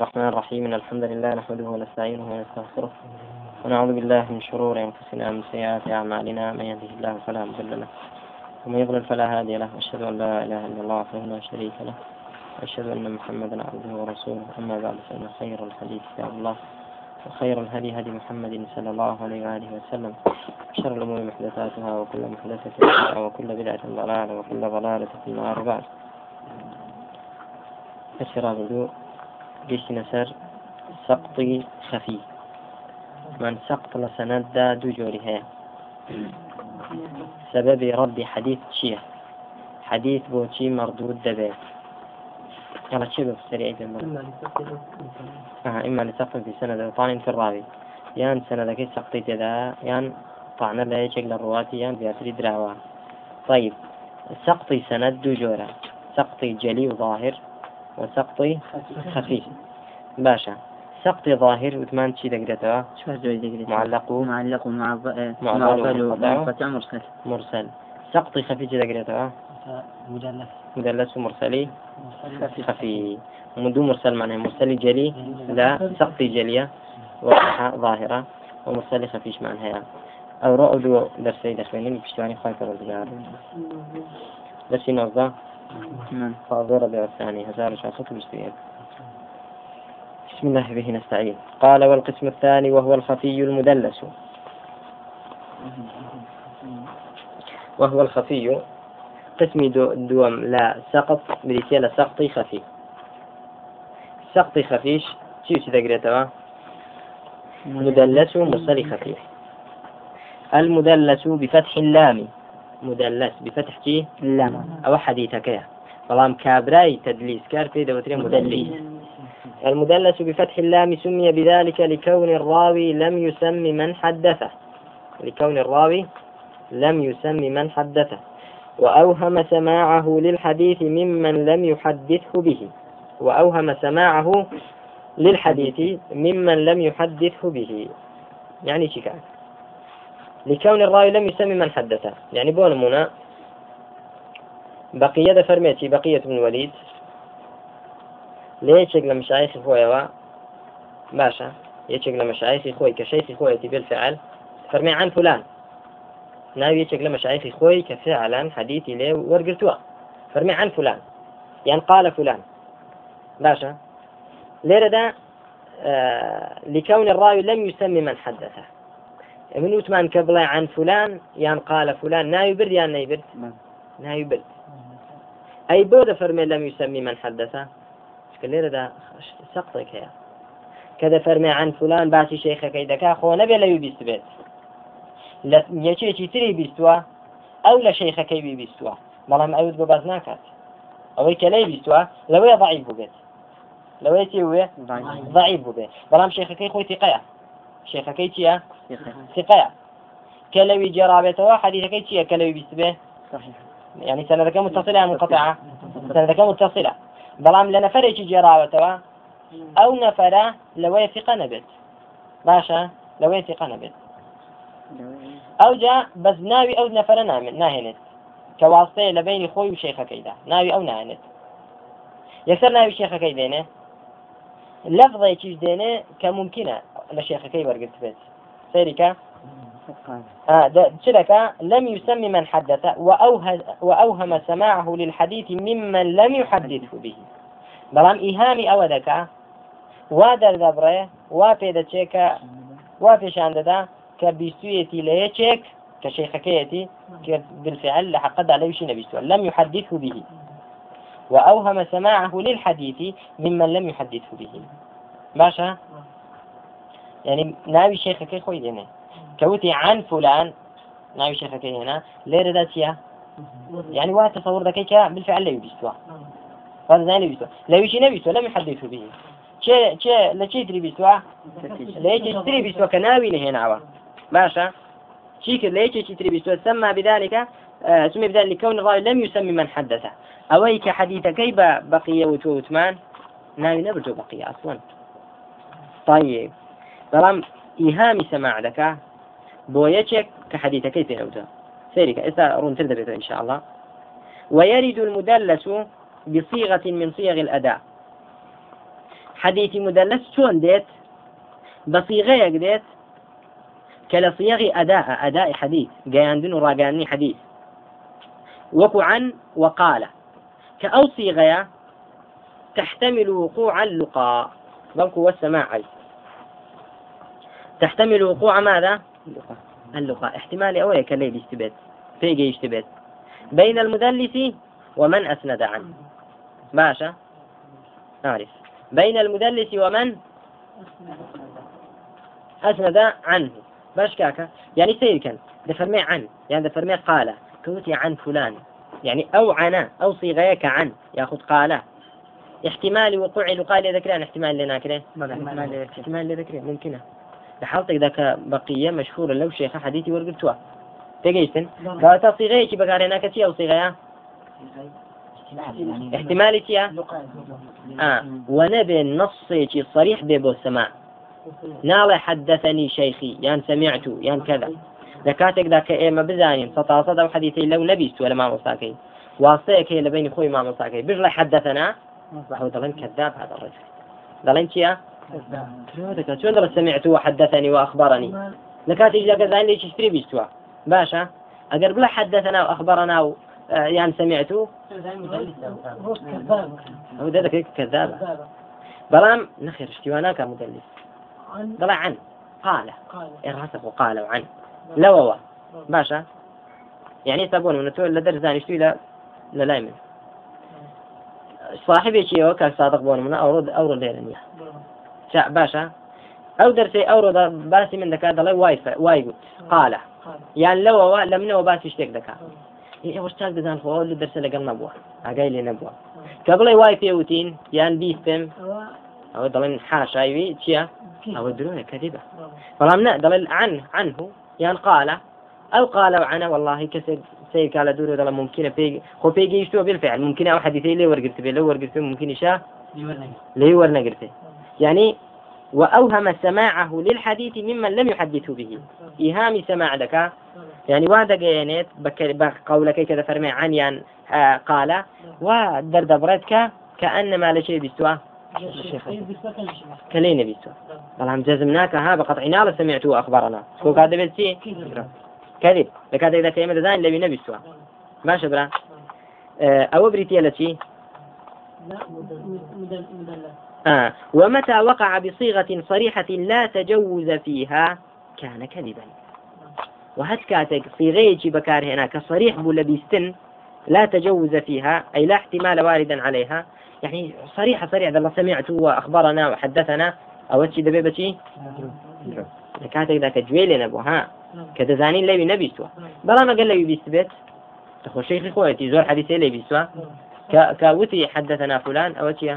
الرحمن الرحيم. إن الحمد لله نحمده ونستعينه ونستغفره ونعوذ بالله من شرور أنفسنا ومن سيئات أعمالنا. من يهده الله فلا مضل له ومن يضلل فلا هادي له. أشهد أن لا إله إلا الله وحده لا شريك له. وأشهد أن محمدا عبده ورسوله. أما بعد فإن خير الحديث كتاب الله وخير الهدي هدي محمد صلى الله عليه وآله وسلم. شر الأمور محدثاتها وكل محدثة وكل بدعة ضلالة وكل ضلالة في النار. بعد. بدو سەر سەقتی خەفی من سەقت لە سەنەتدا دوو جۆری هەیە سببی ڕەبی حەدیث چییە حەدیث بۆچی مەردود دەبێت يلا شو بفسري أيضا آه إما لسقط في سنة طعن في الراوي. يان سنة كي سقطي تدا يان طعن لا يشك للرواتي يان بياتري دراوا طيب سقطي سند دو جورة سقطي جلي وظاهر. وسقطي خفيف. باشا. سقطي ظاهر وثمان شي دقرتها معلق. معلق معضل ومنقطع مرسل. مرسل. سقطي خفيف شي دقرتها مدلس. مدلس مرسلي. خفي مدو مرسل معناه مرسلي جلي. لا سقطي جلية. واضحة ظاهرة. ومرسلي خفيش معناها أو رؤدو درسي دخلين بشتواني خايف الرزقار درسي نوضة نعم. فاضل ربيع الثاني. هزار شاخص بشتوين بسم الله به نستعين. قال والقسم الثاني وهو الخفي المدلس. وهو الخفي قسم دو دوم لا سقط بريتيلا سقطي خفي. سقطي خفيش شو تذكرتها مدلس مرسل خفيف المدلس بفتح اللام. مدلس بفتح اللام أو حديثك يا. بەڵام كابراي تدليس في دەوترێن مدلس. المدلس بفتح اللام سمي بذلك لكون الراوي لم يسم من حدثه. لكون الراوي لم يسم من حدثه. وأوهم سماعه للحديث ممن لم يحدثه به. وأوهم سماعه للحديث ممن لم يحدثه به. يعني شكاية لكون الراوي لم يسمي من حدثه. يعني بون بقية فرميتي بقية بن الوليد. ليش مشایخی خۆیەوە باشە یەکێک لە مەشایخی خۆی کە شەیخی خۆیەتی بالفعل فەرمی عن فلان. ناوي يشك لما شايخي خوي كفعلا حديثي ليه ورقرتوا فرمي عن فلان. يعني قال فلان. باشا. ليرة ده آه لكون الراوي لم يسمي من حدثه. من وثمان قبل عن فلان يعني قال فلان نا يبرد يعني نا يبرد. نا يبرد. أي بود فرمي لم يسمي من حدثه؟ ليرة ده سقطك هي كذا فرمي عن فلان باسي شيخك إذا خو نبي لا يبيست بيت لە یەکێکی تری بیستووە ئەو لە شەیخەکەی بی بیستووە بەڵام ئەوت بە باز ناکات ئەوەی کە لی بیستووە لەوەیە ضعیف بووبێت لەوەی چی وێ ضعیف. بووبێت بەڵام شێخەکەی خۆی تیقەیە شێخەکەی چییە تقەیە کە لەوی جێرابێتەوە حەدیثەکەی چییە کە لەوی بیست بێ يعني سندەکە متصلة منقطعة. سندەکە متصلة. بەڵام لە نەفرێکی جێراوەتەوە ئەو نەفرە لەوەیە ثقە نەبێت باشە لەوەیە ثقە نەبێت ئەو جا بەس ناوی ئەو نەفرە ناهێنێت کە واستەیە لە بینی خۆی و شێخەکەیدا ناوی ئەو نانێت یەکسەر ناوی شێخەکەی دێنێ لەفظێکیش دێنێ کە ممکنە لە شێخەکەی وەرگرت بێت سەریکە شركة لم يسمي من حدث وأوهم سماعه للحديث ممن لم يحدثه به. بلام إيهامي أودك. وادر دبره وابيدا تشيكا وابيشان ددا کە بیستویەتی لە یەکێک کە شەیخەکەیەتی بالفعل لحقد عليه شي نبي لم يحدثه به. وأوهم سماعه للحديث ممن لم يحدثه به. باشا يعني ناوي شيخك خوي دينا كوتي عن فلان ناوي شيخك هنا. ليرة ذاتيا يعني واحد تصور ذكيك بالفعل لا يبيستوا هذا زين يبيستوا لا يشي نبيستوا لم يحدثه به. شيء شيء لا شيء تري بيستوا لا شيء تري بيستوا كناوي لهنا عوا باشا. شيك ليش تري سمى بذلك آه سمي بذلك لكون الراوي لم يسمي من حدثه. أويك حديث كيف بقية وتوتمان ناوي نبرتو بقية أصلا طيب. بەڵام ئیهامی سەماع دەکا بۆ یەکێک کە حەدیثەکەی پێوتە سيرك إذا ڕوونتر دەبێت إن شاء الله ويرد المدلس بصيغة من صيغ الأداء. حديث مدلس شون ديت بصيغة ديت كلا صيغ أداء أداء حديث جايندن وراجعني حديث وكو عن وقال كأو صيغة تحتمل وقوع اللقاء بلكو والسماع تحتمل وقوع ماذا؟ اللقاء. احتمال أولي كالليل يشتبت. فيجي يشتبت. بين المدلس ومن أسند عنه. باشا. أعرف بين المدلس ومن أسند عنه. باش كاكا. يعني سير كان. دفرمي عن. يعني دفرمي قال. كوتي عن فلان. يعني أو عنا أو صيغيك عن. ياخذ قال. احتمال وقوع لقاء ذكران احتمال لنا احتمال لذكران ممكنة. لحالتك ذاك بقية مشهورة. لو شيخ حديثي ورقلتوا تجيشتن قالت صيغيك بقارنا كتي أو صيغيا؟ احتمال. تيا؟ آه. ونبي نصي صريح بيبو السماع نال حدثني شيخي. يان سمعت يان كذا. لكاتك ذاك إيه ما بزانين. سطا صدى حديثي لو نبيست ولا ما مصاكي. واصيك هي لبين خوي ما مصاكي. بجلا حدثنا؟ هو ضلن كذاب هذا الرجل. ضلن تيا؟ شو درس سمعت وحدثني وأخبرني؟ لكاتك ذاك زين ليش تشتري بيستوا باشا أقرب له حدثنا وأخبرنا و... يعني سمعته هو ذاك كذاب بلام نخير اشتوانا كمدلس طلع عن. قال. الرسخ وقال وعن لووا باشا. يعني تبون من تقول لدرس ثاني اشتوي لا لا يمن. صاحبي شيء وكان صادق بون من أورد ليلة شاء باشا. أو درسي أورد باسي من ذكاء ضلي واي واي قال يعني لو لم نو باسي اشتك ذكاء إيه وش تاك دزان فوق اللي درس لقل نبوة. أقاي لي نبوة. قبل واي فيوتين يعني بيستم أو ضلين حاشا يوي تشيا. أو الدنيا كذبة فلام دليل عنه عنه. يعني قال أو قال عنه والله كسر سير قال دور دل ممكن بيج هو بيجي يشتو بالفعل. ممكن أو حديثي لي ورقت بي لو ورقت ممكن يشاء. لي ورنقرت يعني وأوهم سماعه للحديث ممن لم يحدثه به. إيهام سماع لك. يعني وهذا جينيت بقولك كذا فرمي عن يعني آه قال. ودردبرتك كأنما لشيء بيستوى. كلين بيستوى. طالما جزمناك ها بقطع نار سمعته وأخبرنا شو هذا بيتي كذب. لك هذا إذا كلمة ذان لبي نبي استوى ما شبرا آه، أو بريتي التي لا آه. ومتى وقع بصيغة صريحة لا تجوز فيها؟ كان كذبا. وهت كاتك صيغيتي بكار هنا كصريح بولا بيستن لا تجوز فيها أي لا احتمال واردا عليها. يعني صريحة صريحة الله سمعت وأخبرنا وحدثنا أو تشي دبيبتي كاتك ذاك جويل نبو ها؟ كدزانين لي نبي سوا بلا ما قال لي بيستبت تخو شيخي خويتي زور حديثي لي بيسوا كوتي حدثنا فلان أو تشي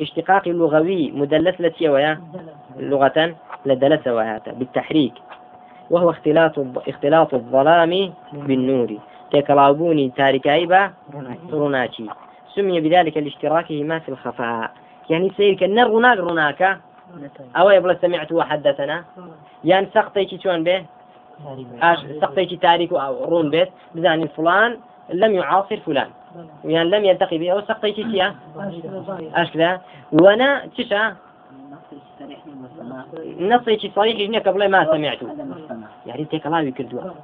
اشتقاق لغوي مدلس لتي ويا لغة لدلس ويا بالتحريك. وهو اختلاط اختلاط الظلام بالنور. ككلابوني تاركايبا روناكي. سمي بذلك لاشتراكه ما في الخفاء. يعني سير كنر روناك. روناك أو يبلا سمعت وحدثنا. يعني سقطي شون به؟ أش سقطي تاريخ أو رون بيت بزاني فلان لم يعاصر فلان. يعني لم يلتقي به أو سقطي شيء أش كذا وأنا تشا نصي صريح هنا قبل ما سمعته. يعني تيك الله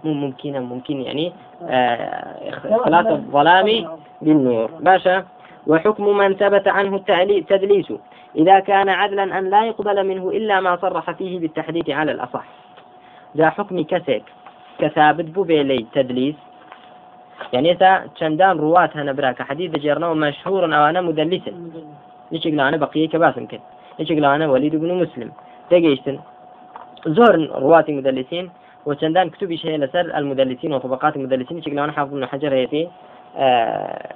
مو ممكن ممكن يعني آه اختلاط الظلام بالنور. باشا. وحكم من ثبت عنه التدليس. إذا كان عدلا أن لا يقبل منه إلا ما صرح فيه بالتحديث على الأصح. ذا حكم كسك كثابت بو بيلي تدليس. يعني إذا چندان رواة هنا براك حديث جيرنا مشهور أو أنا مدلسا ليش أنا بقية كباسم كده ليش أنا وليد بن مسلم. تجيشتن. زور رواة مدلسين وشندان كتب شيء لسر المدلسين وطبقات المدلسين. ليش أنا حافظ بن حجر هيتي آه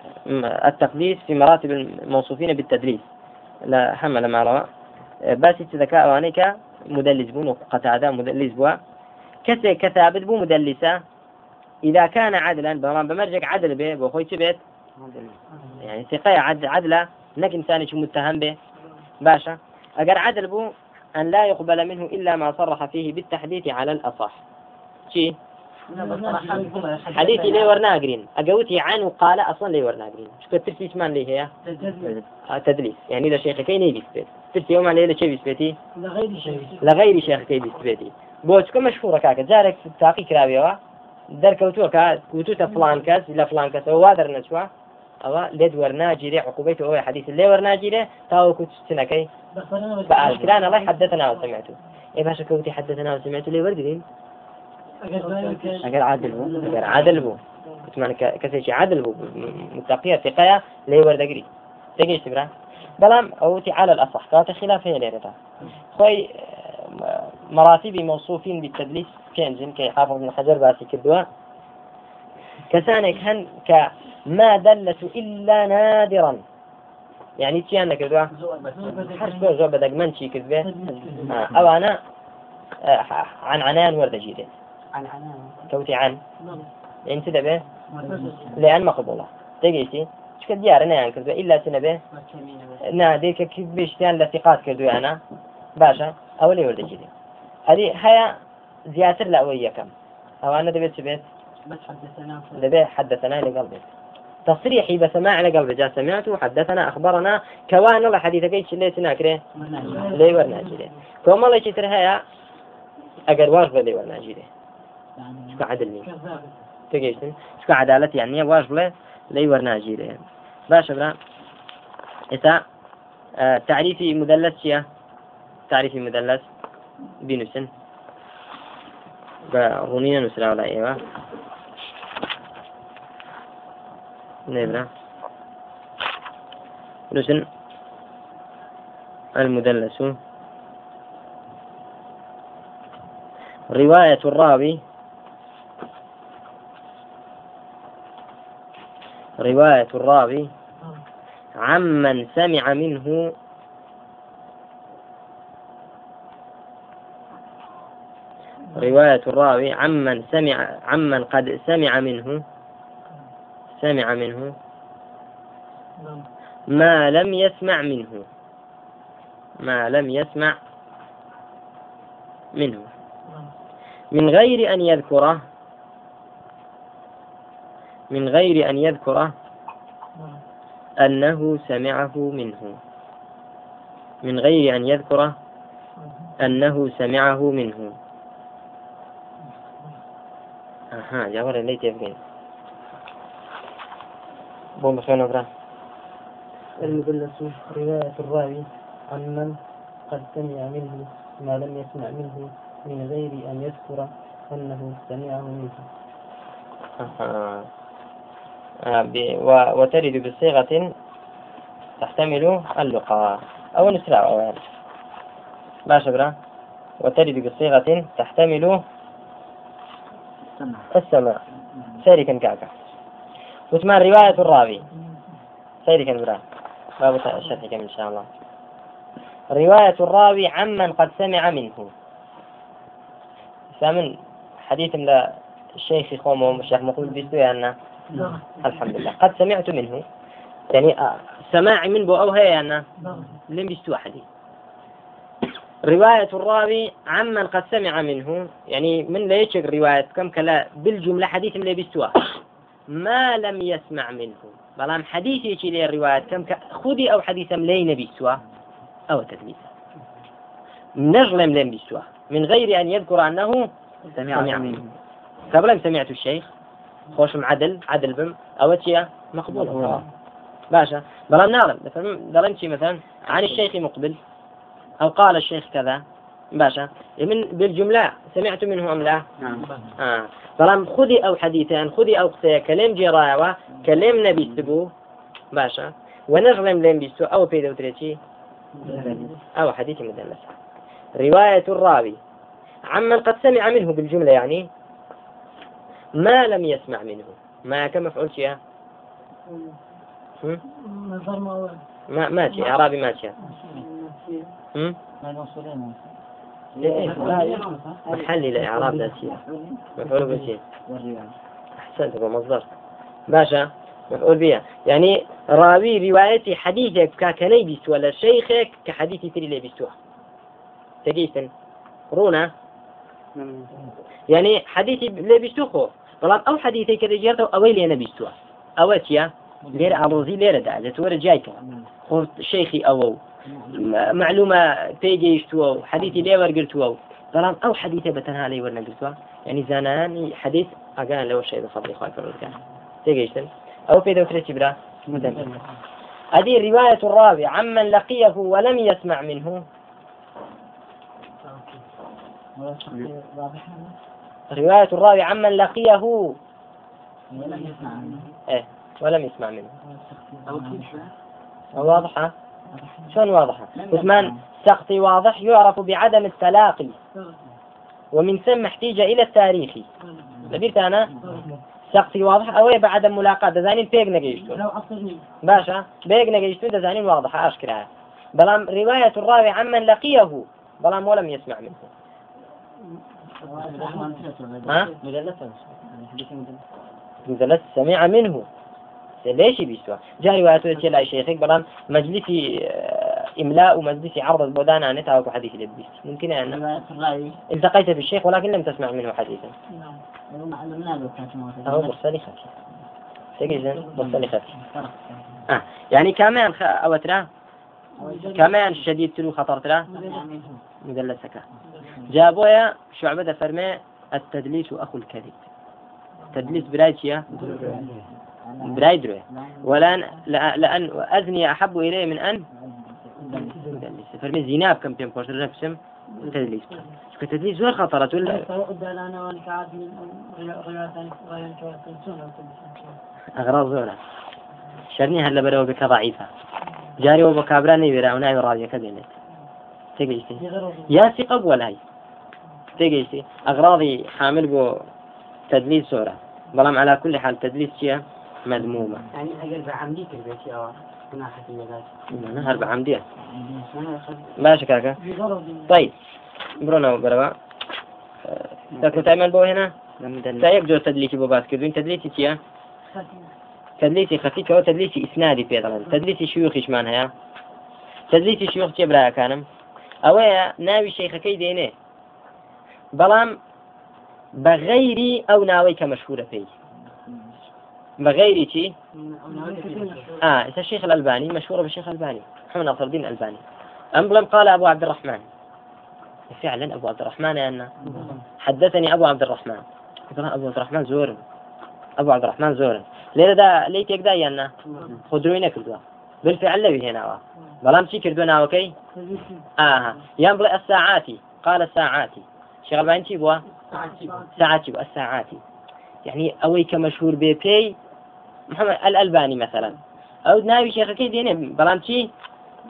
التقديس في مراتب الموصوفين بالتدليس لا حمل ما روى. بس ذكاء وانك مدلس بون قتادة مدلس كسي كثابت بو مدلسة إذا كان عدلا بمران بمرجك عدل به بخوي تبت يعني ثقة عد عدلة. نك إنسان متهم به؟ باشا. أجر عدل بو أن لا يقبل منه إلا ما صرح فيه بالتحديث على الأصح. شي؟ حديثي لي ورناقرين. أقوتي عن وقال أصلا لي ورناقرين. شو ترسي مان لي هي تدليس. يعني إذا شيخ كي نيجي سبيت ترسي يوم عليه لشي بسبيتي لغير شيء لغير شيخ كي بسبيتي بۆچکە مشهورە کاکە جارێک تاقی کراویەوە دەرکەوتووە کە وتوتە فلان کەس لە فلان کەسەوە وا دەرنەچوە ئەوە لێت وەرناگیرێ عقوبەیت ئەوەی حدیث لێ وەرناگیرێ تاوەکو چنەکەی بەئاشکران الله حدثنا وسمعته. اي باشا كوتي حدثنا وسمعته لي وردين اگر عادل بو اگر عادل بو. كمان كسيشي عادل بو متقية ثقية لي وردقري تجيش تبرا. بلام أوتي على الأصح كانت خلافية ليرتا خوي مراتب موصوفين بالتدليس. كنزن كي حافظ بن حجر باسي كدوا كسانك هن كما دلت إلا نادرا. يعني تي أنا كدوا حرش بو زوب بدك منشي كذبه؟ آه، أو أنا آه، عن عنان ورد جيدة. عن عنان. كوتي عن. يعني تدبه لأن مقبولة. تجيتي شكل ديار أنا يعني كذبه. إلا سنبه؟ ناديك كيف بيشتان لثقات كدوا أنا باشا أو لي ورد جيدة هذه هيا زياتر لا ويا كم. أو أنا دبيت شبيت بس حدثنا حدثنا لقلبي تصريحي بسماع لقلبي جاء سمعته حدثنا أخبرنا. كوان الله حديثك إيش اللي تناكره لي ورنا جيده كم الله يشتر هيا؟ أجر واجب لي ورنا جيده شو عدل لي؟ تجيشن شو عدالة يعني؟ واجب لي ورنا جيده باش برا إذا آه تعريفي شيا؟ تعريفي مدلس بنووسن بە ڕوونیە نووسراوە لە ئێوە نێبرا نووسن المدلس. رواية الراوي رواية الراوي عمن سمع منه رواية الراوي عمن سمع عمن قد سمع منه سمع منه ما لم يسمع منه ما لم يسمع منه. من غير أن يذكره من غير أن يذكره أنه سمعه منه. من غير أن يذكره أنه سمعه منه. أها جاور اللي تبين بوم بخير نقرأ المدلس رواية الراوي عن من قد سمع منه ما لم يسمع منه من غير أن يذكر أنه سمعه منه. آه وترد بصيغة تحتمل اللقاء أو أو ما شبرا وترد بصيغة تحتمل السمع سيري كان كعكا وثمان رواية الراوي. سيري كان برا باب الشرح كم إن شاء الله. رواية الراوي عمن قد سمع منه. ثامن حديث لا الشيخ خوم الشيخ مقبول بيستوي أن الحمد لله. قد سمعت منه. يعني آه، سماعي من بو أو هي أنا لم بيستوى حديث. رواية الراوي عمن قد سمع منه يعني من لا يشك رواية كم كلا بالجملة حديث من بيستوى. ما لم يسمع منه. بلام حديث يشي لي الرواية كم خذي أو حديث ملين بيستوى أو تدليس. نجلم لم بيستوى. من غير أن يذكر أنه سمع, منه. قبل سمعت الشيخ خوش عدل عدل بم أو تشيا مقبول. باشا. بلام نعلم. دلمتي مثلا؟ عن الشيخ مقبل. أو قال الشيخ كذا؟ باشا من بالجملة سمعت منه أم لا؟ نعم. آه. بلام خذي أو حديثان خذي أو قصية كلام جراوة كلام نبي سبو. باشا ونغلم لم بيستو أو بيدو تريتي أو حديث مدلس. رواية الراوي. عمن قد سمع منه بالجملة يعني. ما لم يسمع منه. ما كم مفعول شيء. ما ماشي إعرابي ماشي؟ محلي لإعراب ذاتية مفعول به أحسنت أبو مصدر باشا مفعول بها يعني راوي روايتي حديثك كاكني بيست ولا شيخك كحديثي تري لي بيستوها تجيسن رونا يعني حديثي لي بيستوخو بەڵام ئەو حەدیثی کە دەجێتەوە ئەوەی لێ نەبیستووە. ئەوە چیە لێرە ئاڵۆزی لێرەدا دەتوەرە جایکە خۆ شەیخی ئەوە و معلومە پێگەیشتووە و حەدیثی لێ وەرگرتووە و بەڵام ئەو حەدیثە بەتەنها لێ وەرنەگرتووە يعني زانانی حديث ئاگان لەوە شەی بەفەڵی خۆی پەروەردگار تێگەیشتن ئەو پێ دەوترێتی برا هذه رواية الراوي عمن لقيه ولم يسمع منه. رواية الراوي عمن لقيه. ولم يسمع منه. إيه ولم يسمع منه. واضحة؟ شلون واضحة؟ عثمان سقطي واضح يعرف بعدم التلاقي. ومن ثم احتيج إلى التاريخ. لبيت أنا؟ سقطي واضح أو بعدم ملاقاة. دزانين بيق نجيشتو باشا بيق نجيشتو دزانين واضحة أشكرها. بلام رواية الراوي عمن لقيه. بلام ولم يسمع منه. ها؟ مدلس سمع منه. ليش بيسوا جاء روايته لا شيخك بلان مجلسي آه، إملاء ومجلسي عرض البودان عن نتاوك حديث لبيس ممكن أن التقيت بالشيخ ولكن لم تسمع منه حديثا. أهو مرسلي خفي سيجي مرسلي خفي آه. يعني كمان خ... أوترا كمان شديد تلو خطر ترى؟ مدلسك جابويا شعبة فرمي التدليس أخو الكذب. تدليس برايتيا برايدرو ولان لأن أذني أحب إليه من أن فرمي زيناب كم تيم كورس نفسهم تدليس. كتدليس زور خطرة. ولا أغراض زورة شرني هلا بدأوا بك ضعيفة. جاري وبكابراني برا وناي راضية كذلك تجيسي يا ثقة ولا هي؟ تجيسي أغراضي حامل بو تدليس سورة بلام على كل حال تدليس شيء مذمومة يعني أجل بعمدي كلبتي أو نهر بعمدية باشا كاكا طيب. برونا وبروا تاكو تعمل بو هنا تا يبدو تدليسي بو باس كردوين تدليسي تيا تدليسي خفي كو تدليسي إسنادي في دلن تدليسي شيوخيش من هيا تدليسي شيوخ تي برايا كانم أويا ناوي شيخكي دينه بەڵام بە غەیری ئەو ناوەی کە مەشهورە پێی. بغير شيء آه الشيخ الألباني مشهورة بالشيخ الألباني محمد ناصر الدين الألباني. أمبلم قال أبو عبد الرحمن. فعلا أبو عبد الرحمن يا أنا. حدثني أبو عبد الرحمن. أبو عبد الرحمن زور أبو عبد الرحمن زور ليه دا يا أنا. خدروينك كردوا بالفعل لبي هنا بلام شي كردونا وكي آه ينبغي الساعاتي. قال الساعاتي. شغل بعين شي بوا؟ ساعاتي. بوا. الساعاتي. يعني أوي كمشهور بيبي محمد الألباني مثلا. أو ناوي شيخ كي دينه بلام شي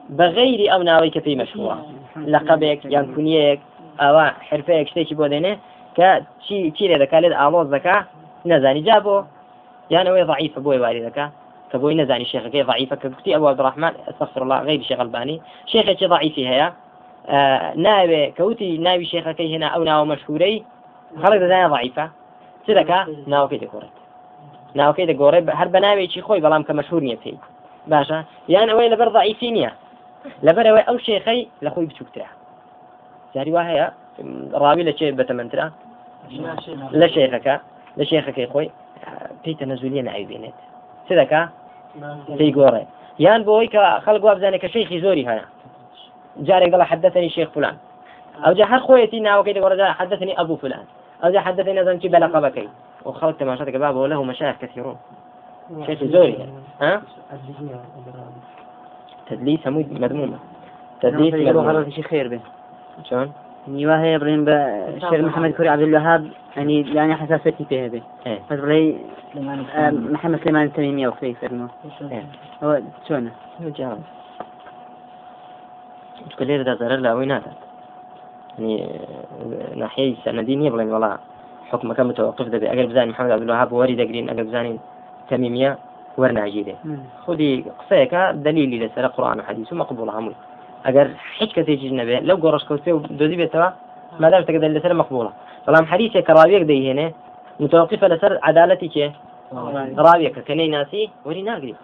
بغير أو ناوي كفي مشهور لقبك يان كنيك أو حرفيك شتيكي بو دينه كا شي شي لذا كالد آلوز ذكا نزاني جابو. يعني هو ضعيف بوي والي ذكا كبوي نزاني شيخ كي ضعيفة كبتي أبو عبد الرحمن أستغفر الله غير شيخ ألباني. شيخ كي ضعيف هيا. آه ناوي كوتي ناوي شيخ كي هنا أو ناو مشهوري. خلق دانا ضعيفة. ناوەکەی دەگۆڕێ هەر بە ناوێکی خۆی بەڵام کە مەشهور نیە پێی. باشە؟ یان ئەوەی لەبەر ضعیفی نییە. لەبەرەوەی ئەو شێخەی لە خۆی بچووکترا جاری وا هەیە؟ ڕاوی لە چێ بەتەمەندرا لە شێخەکە. لە شێخەکەی خۆی. پێی تەنەزولیە نایبێنێت. چ دەکا؟ پێی گۆڕێ. یان بۆەوەی کە خەڵک وابزانێت کە شەیخی زۆری هەیە. جارێک دەڵە حدەتەنی شێخ فلان. ئەوجا هەر خۆیەتی ناوەکەی دەگەڕدا حدەتنی ئەبوو فلان. ئەوجا حدەتەی نەزانکی بەلەقە بەکەیت وخلق تماشاتك باب وله مشايخ كثيرون. شيخ زوري ها؟ تدليس مو مذمومة. تدليس مذمومة. شيء خير به. شلون؟ نيواه يبرين بشير محمد كوري عبد الوهاب يعني يعني حساسيتي فيها به. إيه. فبري محمد سليمان التميمي أو كيف إيه. هو شلونه؟ جاوز تقول لي ضرر لا وين هذا يعني ناحية سندينية بلين والله. حكم كم متوقف ده بأقل بزاني محمد عبد الوهاب ورد قرين أقل بزاني تميمية وەرناگیرێ خودی قسەیەەکە دلیلی لەسەر قڕان و حەدیث و مەقبول هەمووی ئەگەر هیچ کەسێکی نەبێ لەو گۆڕشکەوتێ و دۆزی بێتەوە مادام تەکە لەسەر مەقبولە بەڵام حەدیثێک کە ڕاویەک دەیهێنێ متوقفە لەسەر عدالەتی کێ ڕاویەکە کە نەی وەری ناگری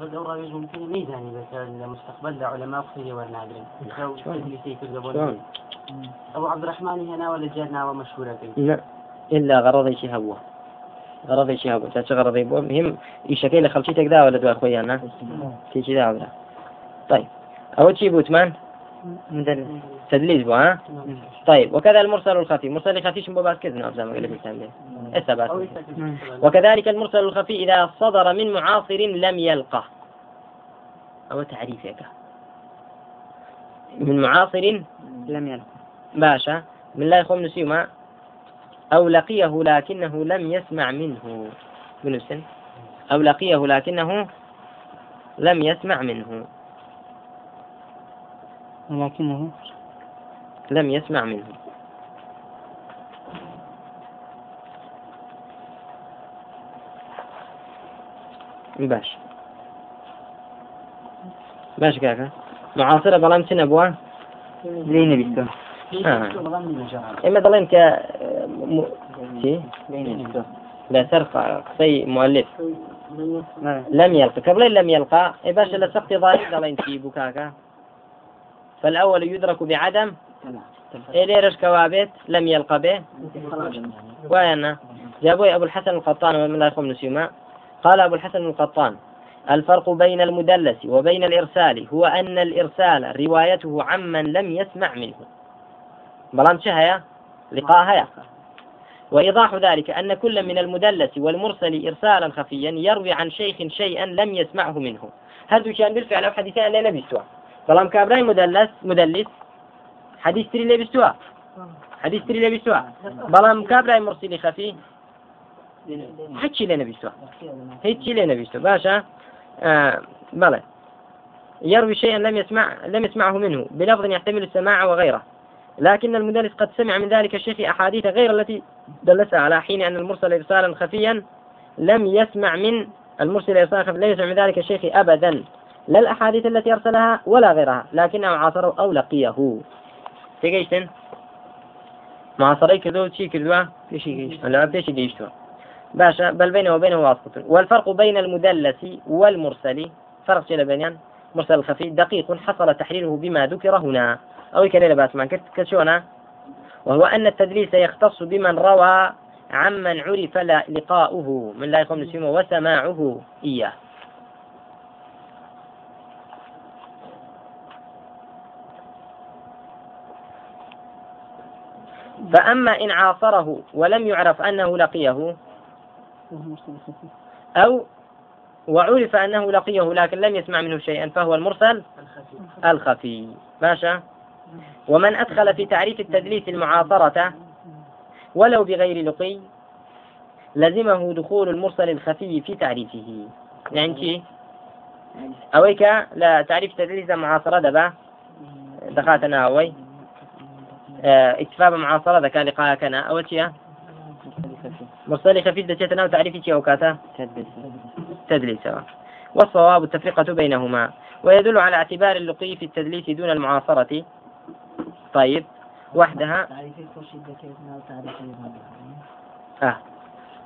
بس أو راوي ممكن ميزاني بس المستقبل لعلماء أبو عبد الرحمن هنا ولا جاتنا ومشهورة لا. إلا غرضي شي هبوه غرضي شي هبوه تاش غرضي بو مهم يشكي لخلشيتك دا ولا دوا خويا كي دا ولا؟ طيب. أول شي بوتمان؟ مدلس تدليس بو ها؟ طيب. وكذا المرسل الخفي. مرسل الخفي شنو بس كذا نعرف زي ما قلت وكذلك المرسل الخفي إذا صدر من معاصر لم يلقه أو تعريفك من معاصر لم يلقه باشا. من لا يخون نسيما أو لقيه لكنه لم يسمع منه. بنفس أو لقيه لكنه لم يسمع منه. ولكنه لم يسمع منه. باش. باش كاكا. معاصرة بلام سنة بوا؟ لي نبيتو إما دلين ك م... لا سرق قصي مؤلف. لم يلقى قبل لم يلقى إيه باش لسقط ضارب دلين في بكاكا فالأول يدرك بعدم. إيه ليرش كوابت لم يلقى به. وأنا جابوا أبو الحسن القطان ومن لا نسيما. قال أبو الحسن القطان الفرق بين المدلس وبين الإرسال هو أن الإرسال روايته عمن لم يسمع منه. بلان شهيا لقاها وإيضاح ذلك أن كل من المدلس والمرسل إرسالا خفيا يروي عن شيخ شيئا لم يسمعه منه. هذا كان بالفعل أو حديثان؟ لا نبيستوا بەڵام کابرای مدلس مدلس حدیثتری لێ بیستووە حدیثتری لێ بیستووە بەڵام کابرای مرسیلی خەفی هیچی لێ نەبیستووە هیچی لێ نەبیستوە باشە آه بلى. يروي شيئا لم يسمع لم يسمعه منه بلفظ يحتمل السماع وغيره. لكن المدلس قد سمع من ذلك الشيخ أحاديث غير التي دلسها على حين أن المرسل إرسالا خفيا لم يسمع من المرسل إرسالا خفيا لا يسمع من ذلك الشيخ أبدا. لا الأحاديث التي أرسلها ولا غيرها لكنه عاصره أو لقيه. تيجيشتن معاصري كذو شي كذوا؟ لا بيشي جيشتوا باشا بل بينه وبينه واسطة. والفرق بين المدلس والمرسل فرق شيء بينان مرسل الخفي دقيق حصل تحريره بما ذكر هنا. أو كليلة باسمان كشونا وهو أن التدليس يختص بمن روى عمن عرف لقاؤه من لا يقوم وسماعه إياه. فأما إن عاصره ولم يعرف أنه لقيه أو وعرف أنه لقيه لكن لم يسمع منه شيئا فهو المرسل الخفي. ماشى ومن أدخل في تعريف التدليس المعاصرة ولو بغير لقي لزمه دخول المرسل الخفي في تعريفه. يعني كي أويك؟ لا تعريف تدليس المعاصرة دبا. دخلتنا أوي. اكتفاء بمعاصرة ذا كان لقاء كان أول شيء مرسل خفيف دشيتنا وتعريف شيء وكاتا تدليس. والصواب التفرقة بينهما. ويدل على اعتبار اللقي في التدليس دون المعاصرة. طيب وحدها. آه.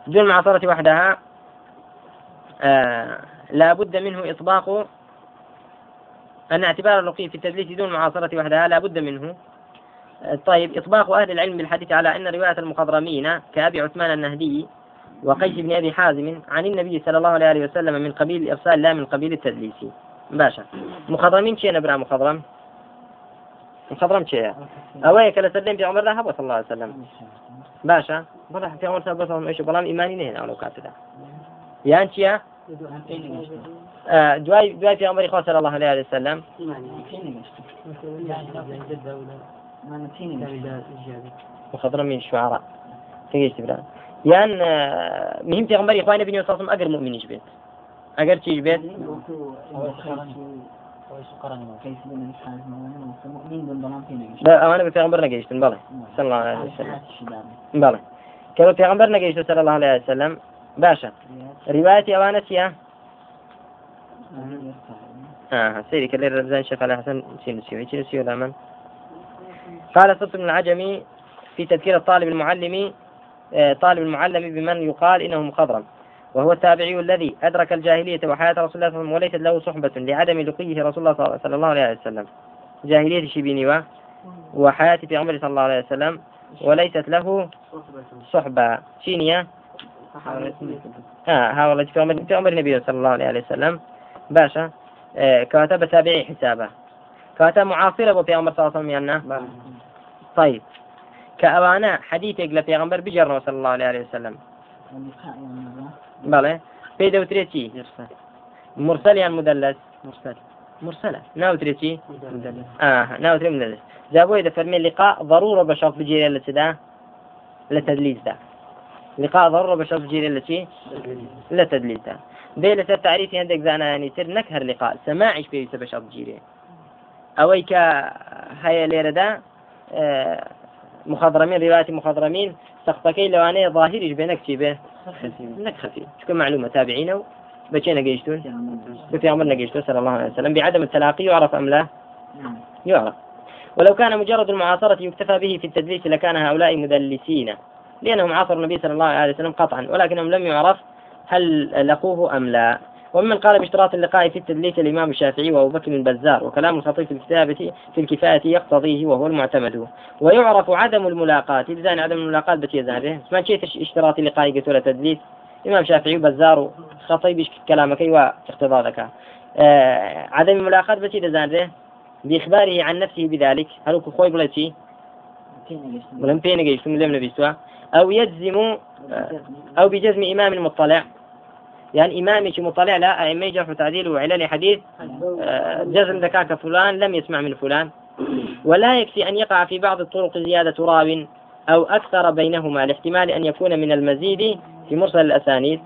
دون المعاصرة وحدها. آه. لا بد منه إطباق. أن اعتبار اللقي في التدليس دون المعاصرة وحدها لا بد منه. طيب إطباق أهل العلم بالحديث على أن رواية المخضرمين كأبي عثمان النهدي وقيس بن أبي حازم عن النبي صلى الله عليه وسلم من قبيل الإرسال لا من قبيل التدليس. باشا مخضرمين شيء نبرأ مخضرم؟ مخضرم شيء أويك لسلم في عمر ذهب صلى الله عليه وسلم. باشا. بلا في عمر صلى الله عليه وسلم بلام نهنا ولو كاتدا يعني شيء آه دواي دواي في عمر صلى الله عليه وسلم. وخضر من الشعراء تيجي تبرا يان آه، مهم في غمبري إخواني بني وصاصم أجر مؤمن يجبت أجر تيجي بتغمبرنا جيشت بلى صلى الله عليه وسلم بلى كانوا بتغمبرنا جيشت صلى الله عليه وسلم باشا روايتي أوانتي آه سيري كلي رمزان شيخ على حسن سينسيو سينسيو لا قال صدق بن العجمي في تذكير الطالب المعلم آه، طالب المعلم بمن يقال إنه مخضرم وهو التابعي الذي أدرك الجاهلية وحياة رسول الله صلى الله عليه وسلم وليست له صحبة لعدم لقيه رسول الله صلى الله عليه وسلم. جاهلية شبيني وحياة في عمر صلى الله عليه وسلم وليست له صحبة. شينيا آه ها والله في عمر في عمر النبي صلى الله عليه وسلم. باشا. آه كاتب تابعي حسابه. كاتب معاصرة في عمر صلى الله عليه وسلم طيب. كأوانا حديثك لبيغمبر بجر صلى الله عليه وسلم. بله. في دوتريتي مرسل. يعني مدلس؟ مرسل. مرسلة. ناوتريتي مدلس. آه ناوتري مدلس. جابوا إذا فرمي لقاء ضرورة بشرط بجيري لتدا لتدليس ده لقاء ضرورة بشرط بجيري لتي لتدليس ده بيلة التعريف عندك زانا يعني تر نكهر لقاء. سماعش في بشرط بجيري أويك هيا ليرة ده آه مخضرمين رواية مخضرمين سقطكي لواني ظاهري بينك شي به. انك خفي شكون معلومة؟ تابعين بچينا قيشتون في عمرنا قيشتون صلى الله عليه وسلم. بعدم التلاقي يعرف أم لا؟ نعم. يعرف. ولو كان مجرد المعاصرة يكتفى به في التدليس لكان هؤلاء مدلسين لأنهم عاصروا النبي صلى الله عليه وسلم قطعا ولكنهم لم يعرف هل لقوه أم لا. وممن قال باشتراط اللقاء في التدليس الإمام الشافعي وأبو بكر البزار وكلام الخطيب في الكتابة في الكفاية يقتضيه وهو المعتمد ويعرف عدم الملاقاة إذا عدم الملاقاة بتي زانه ما شيء اشتراط اللقاء قلت ولا تدليس إمام شافعي وبزار خطيب كلامك واقتضى ذاك آه عدم الملاقاة بتي زانه بإخباره عن نفسه بذلك هل خوي بلتي ولم بين ثم لم أو يجزم آه، أو بجزم إمام المطلع يعني إمامي مطلع لا أئمة جرح تعديل وعلل حديث آه، جزم ذكاك فلان لم يسمع من فلان. ولا يكفي أن يقع في بعض الطرق زيادة راو أو أكثر بينهما لاحتمال أن يكون من المزيد في مرسل الأسانيد.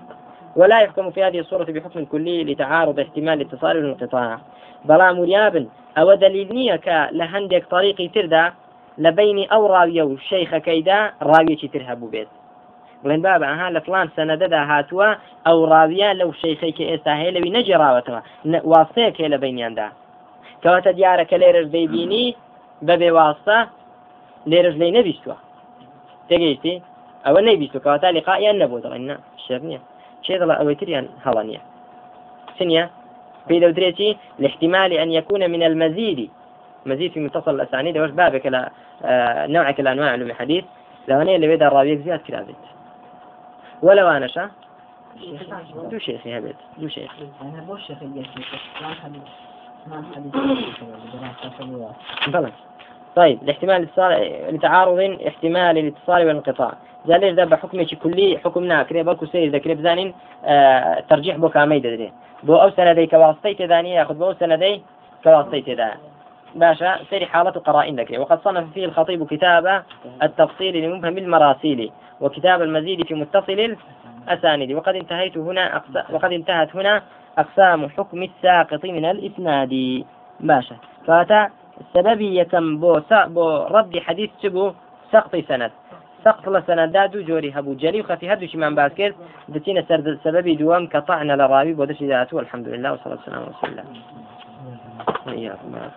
ولا يحكم في هذه الصورة بحكم كلي لتعارض احتمال الاتصال والانقطاع. بلا مرياب أو دليل كلهندك طريقي تردا لبين أو راوية شيخ كيدا راوية ترهب بيت. بڵێن بابە ئەها لە فلان سەنەدەدا هاتووە ئەو ڕاویان لەو شەیخێکی ئێستا هەیە لەوی نەجێڕاوەتەوە واستەیەک هەیە لە بینیاندا. کەواتە دیارەکە لێرەش دەیبینی بەبێ واستە لێرەش لی نەبیستووە. تێگەیشتی؟ ئەوە نەیبیستو کەواتە لقائیان نەبوو دەڵێن شێر نییە. چێ دەڵە ئەوەی تریان هەڵە نییە؟ سنية في دودريتي لاحتمال أن يكون من المزيد مزيد في متصل الأسانيد وش بابك لا نوعك الأنواع علوم الحديث لو أنا اللي بيد الراويك زياد كرابت ولا وأنا شا؟ دو شيخي هبت دو شيخ. أنا بو شيخ بلى طيب الاحتمال الاتصال لتعارض احتمال الاتصال والانقطاع. زال ليش دابا حكمي كلي؟ حكمنا كري بالكو سير ذكر بزانين آه ترجيح بو كامي دري بو أو سندي كواسطي تداني ياخذ بو سندي كواسطي تداني باشا سير حالة قرائن ذكري وقد صنف فيه الخطيب كتاب التفصيل لمبهم المراسيل وكتاب المزيد في متصل الأسانيد. وقد انتهيت هنا أقس... وقد انتهت هنا أقسام حكم الساقط من الإسناد. باشا. فاتا سببي يكم بو, س... بو رد حديث سبو سقط سند. سقط لسند دادو جوري هبو جلي وخفي هدو شمان باسكت دتينا سببي دوام كطعنا لراوي بودش ذاته. والحمد لله والصلاة والسلام على رسول الله. Sen yapma.